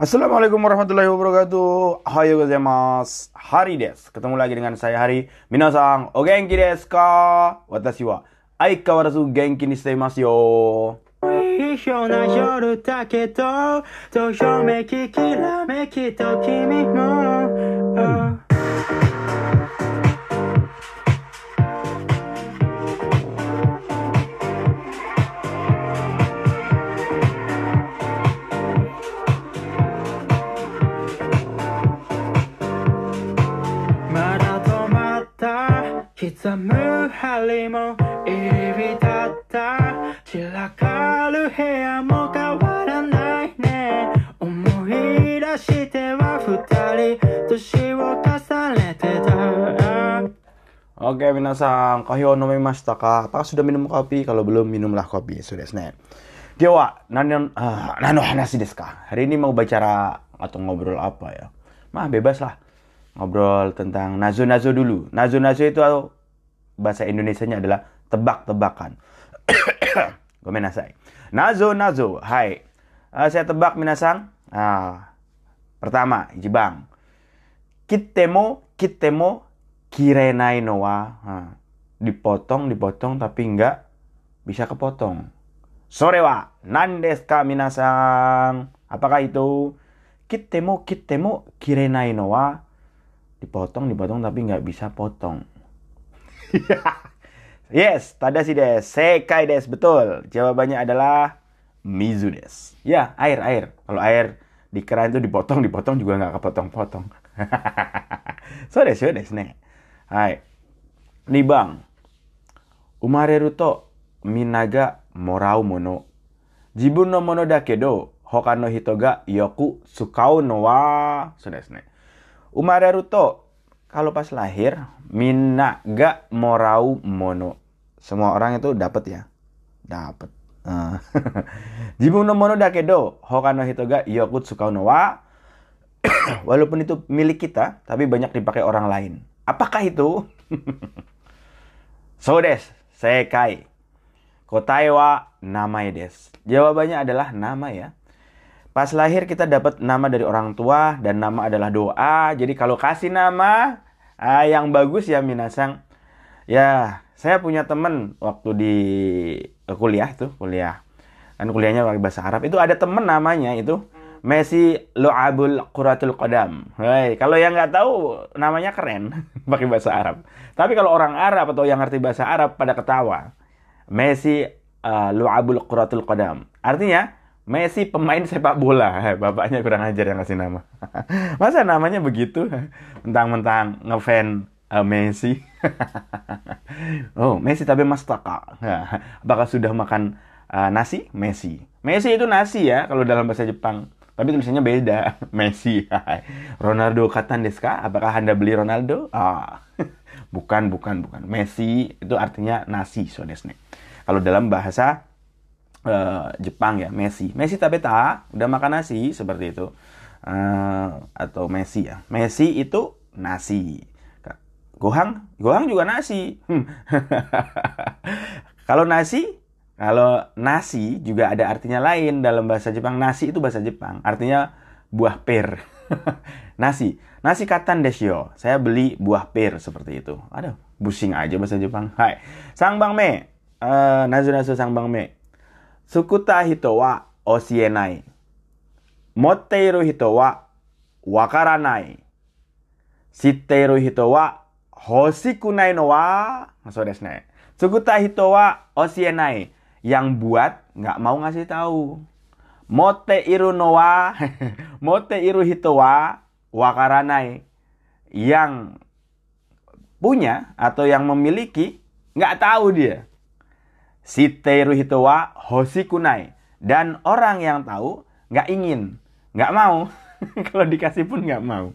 Assalamualaikum warahmatullahi wabarakatuh. Hayo gozaimasu. Hari desu. Ketemu lagi dengan saya Hari. Minasang, o genki desu ka? Watashi wa aikawarazu genki ni shite imasu yo. 一緒な夜だけどどよめききらめきと君も、ま しては二人年を重ねてた Oke, minasan, kahyo nomemashita ka? Apakah sudah minum kopi? Kalau belum, minumlah kopi. Sudah, ne. Kyowa, nano, ah, nano hanasi desu ka? Hari ini mau bicara atau ngobrol apa ya? Mah, bebas lah. Ngobrol tentang nazo-nazo dulu. Nazo-nazo itu bahasa Indonesianya adalah tebak-tebakan. Gomenasai. Nazo-nazo. Hai. Ah, saya tebak minasan. Ah, pertama, Jibang. Kitemo, kitemo, kirenai no wa. Ah, dipotong, dipotong, tapi nggak bisa kepotong. Sore wa, nandes ka minasan? Apakah itu? Kitemo, kitemo, kirenai no wa. Dipotong, dipotong, tapi nggak bisa potong. yes, tadashi desu. Sekai desu, betul. Jawabannya adalah Mizu desu. Ya, air, air. Kalau air di keran itu dipotong, dipotong juga nggak kepotong-potong. so desu, desu ne. Hai. Nih bang. Umareru to minaga morau mono. Jibun no mono da kedo, hoka no hito ga yoku sukau no wa. So desu ne. Umareru to kalau pas lahir minaga morau mono. Semua orang itu dapat ya. Dapat. Ah. Jibun no mono da kedo, hoka no hito ga yoku sukau no wa. Walaupun itu milik kita, tapi banyak dipakai orang lain. Apakah itu? so des, sekai. Kotae wa namae des. Jawabannya adalah nama ya. Pas lahir kita dapat nama dari orang tua dan nama adalah doa. Jadi kalau kasih nama ah, yang bagus ya minasang. Ya, saya punya temen waktu di kuliah tuh, kuliah. Kan kuliahnya pakai bahasa Arab. Itu ada temen namanya itu Messi Lo'abul Quratul Qadam. Hei, kalau yang nggak tahu namanya keren pakai bahasa Arab. Tapi kalau orang Arab atau yang ngerti bahasa Arab pada ketawa. Messi uh, Lo'abul Quratul Qadam. Artinya Messi pemain sepak bola. Bapaknya kurang ajar yang kasih nama. Masa namanya begitu? Mentang-mentang ngefan uh, Messi. oh, Messi tapi mastaka. Apakah sudah makan uh, nasi? Messi. Messi itu nasi ya kalau dalam bahasa Jepang. Tapi tulisannya beda. Messi. Ronaldo katan desu ka? Apakah Anda beli Ronaldo? Ah. bukan, bukan, bukan. Messi itu artinya nasi, so ne. Kalau dalam bahasa uh, Jepang ya, Messi. Messi tabeta, udah makan nasi seperti itu. Uh, atau Messi ya. Messi itu nasi. Gohang, Gohang juga nasi. Hmm. Kalau nasi kalau nasi juga ada artinya lain dalam bahasa Jepang. Nasi itu bahasa Jepang. Artinya buah pir. nasi. Nasi katan desyo. Saya beli buah pir seperti itu. Aduh, busing aja bahasa Jepang. Hai. Sang bang me. Uh, nazu nazu sang bang me. Sukuta hito wa osienai. Motteiru hito wa wakaranai. Shitteiru hito wa hoshikunai no wa. So desu ne. Sukuta hito wa osienai yang buat nggak mau ngasih tahu. Mote iru noa, mote iru hitowa, wakaranai. Yang punya atau yang memiliki nggak tahu dia. Siteiru hitowa hosikunai. Dan orang yang tahu nggak ingin, nggak mau. Kalau dikasih pun nggak mau.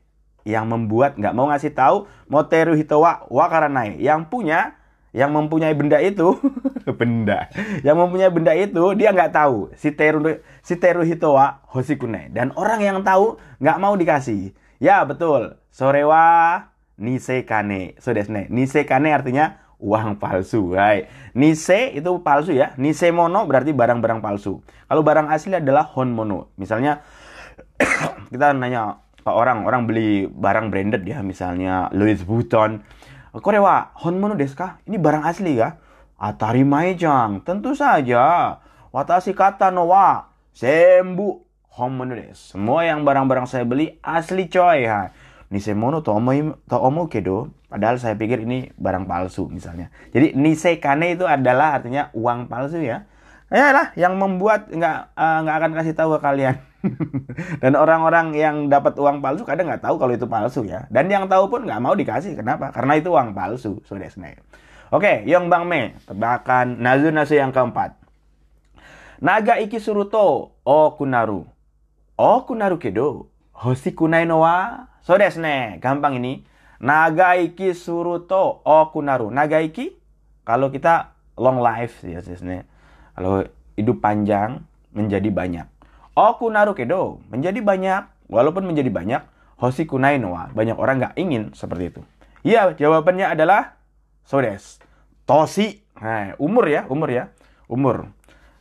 Yang membuat nggak mau ngasih tahu. Moteru hito wa wakaranai. Yang punya yang mempunyai benda itu benda. Yang mempunyai benda itu dia nggak tahu. Si teru si teru hitowa hosikune dan orang yang tahu nggak mau dikasih. Ya betul. Sorewa nisekane so desne nisekane artinya uang palsu hai. Nise itu palsu ya. Nise mono berarti barang-barang palsu. Kalau barang asli adalah honmono. Misalnya kita nanya orang orang beli barang branded ya misalnya Louis Vuitton Kore wa honmono desu ka? Ini barang asli ya? Atarimae jang. Tentu saja. Watashi kata no wa sembu honmono desu. Semua yang barang-barang saya beli asli coy. Ha. Nisemono to omo to omo kedo. Padahal saya pikir ini barang palsu misalnya. Jadi nisekane itu adalah artinya uang palsu ya. Ya lah yang membuat nggak uh, nggak akan kasih tahu ke kalian. Dan orang-orang yang dapat uang palsu kadang nggak tahu kalau itu palsu ya. Dan yang tahu pun nggak mau dikasih. Kenapa? Karena itu uang palsu. So Oke, yang Bang Me. Tebakan nazu-nazu yang keempat. Naga iki suruto o kunaru. O kunaru kedo. Hoshi kunai no. So Gampang ini. Naga iki suruto o kunaru. Naga iki kalau kita long life ya. Kalau hidup panjang menjadi banyak. Oku naru kedo. Menjadi banyak. Walaupun menjadi banyak. Hoshi kunai noa. Banyak orang nggak ingin seperti itu. Iya, jawabannya adalah sodes. Tosi. Nah, umur ya, umur ya. Umur.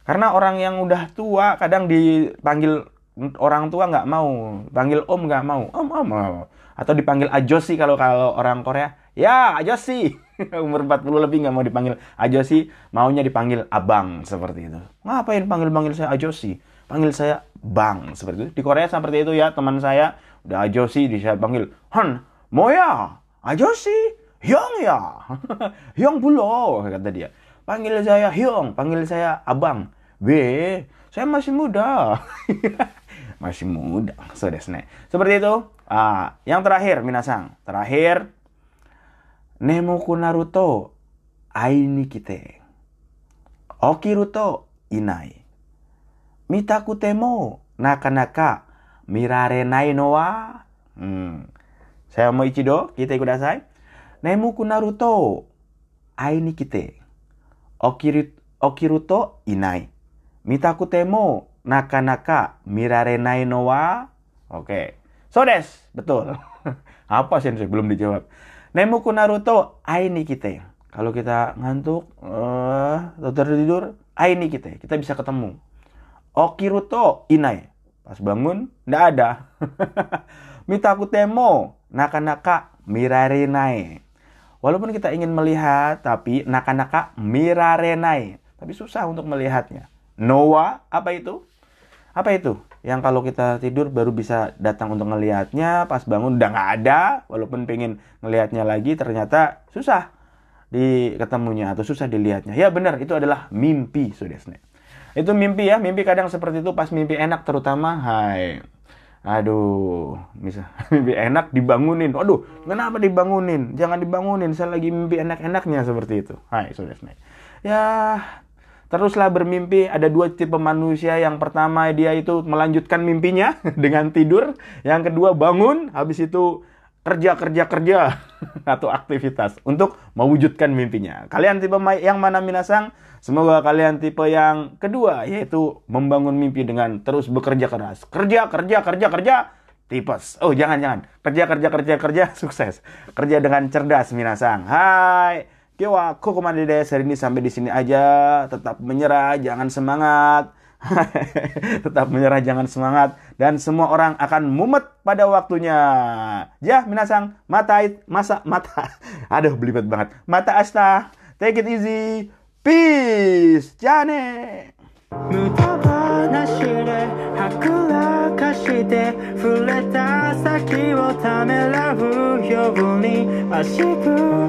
Karena orang yang udah tua kadang dipanggil orang tua nggak mau, panggil om nggak mau, om om, om. atau dipanggil ajosi kalau kalau orang Korea, ya ajosi, umur 40 lebih nggak mau dipanggil ajosi, maunya dipanggil abang seperti itu. Ngapain panggil panggil saya ajosi? Panggil saya Bang seperti itu. Di Korea seperti itu ya teman saya udah Ajosi di saya panggil Han Moya Ajosi Hyong ya Hyong Bulo kata dia. Panggil saya Hyong, panggil saya Abang. B, saya masih muda. masih muda. So Seperti itu. Ah, yang terakhir Minasang. Terakhir Nemoku Naruto Aini kite. Okiruto inai. Mitakute mo nakanaka mirarenai no wa. Hmm. Saya mau ichido, kita kudasai. Nemuku Naruto. Aini kite. Okiru, okiruto inai. Mitakute mo nakanaka mirarenai no wa. Oke. Okay. So des, betul. Apa sih belum dijawab. Nemuku Naruto aini kite. Kalau kita ngantuk, uh, tertidur, aini kite. Kita bisa ketemu. Okiruto inai. Pas bangun, ndak ada. Mitaku temo, naka-naka mirarenai. Walaupun kita ingin melihat, tapi naka-naka mirarenai. Tapi susah untuk melihatnya. Noah, apa itu? Apa itu? Yang kalau kita tidur baru bisa datang untuk melihatnya, pas bangun udah nggak ada, walaupun pengen melihatnya lagi, ternyata susah di ketemunya atau susah dilihatnya. Ya benar, itu adalah mimpi, Sudesne. Itu mimpi ya, mimpi kadang seperti itu pas mimpi enak terutama, hai. Aduh, bisa mimpi enak dibangunin. Aduh, kenapa dibangunin? Jangan dibangunin, saya lagi mimpi enak-enaknya seperti itu. Hai, sudah Ya, teruslah bermimpi. Ada dua tipe manusia. Yang pertama dia itu melanjutkan mimpinya dengan tidur. Yang kedua bangun, habis itu kerja kerja kerja atau aktivitas untuk mewujudkan mimpinya. Kalian tipe yang mana minasang? Semoga kalian tipe yang kedua yaitu membangun mimpi dengan terus bekerja keras. Kerja kerja kerja kerja tipes. Oh jangan jangan kerja kerja kerja kerja sukses. Kerja dengan cerdas minasang. Hai. Kiwa, kok ke mana deh hari ini sampai di sini aja. Tetap menyerah, jangan semangat Tetap menyerah jangan semangat dan semua orang akan mumet pada waktunya. Ya, minasang, mata masa mata. Aduh, belibet banget. Mata asta. Take it easy. ピースじゃあね。無駄話ではくらかして触れた先をためらうように足踏み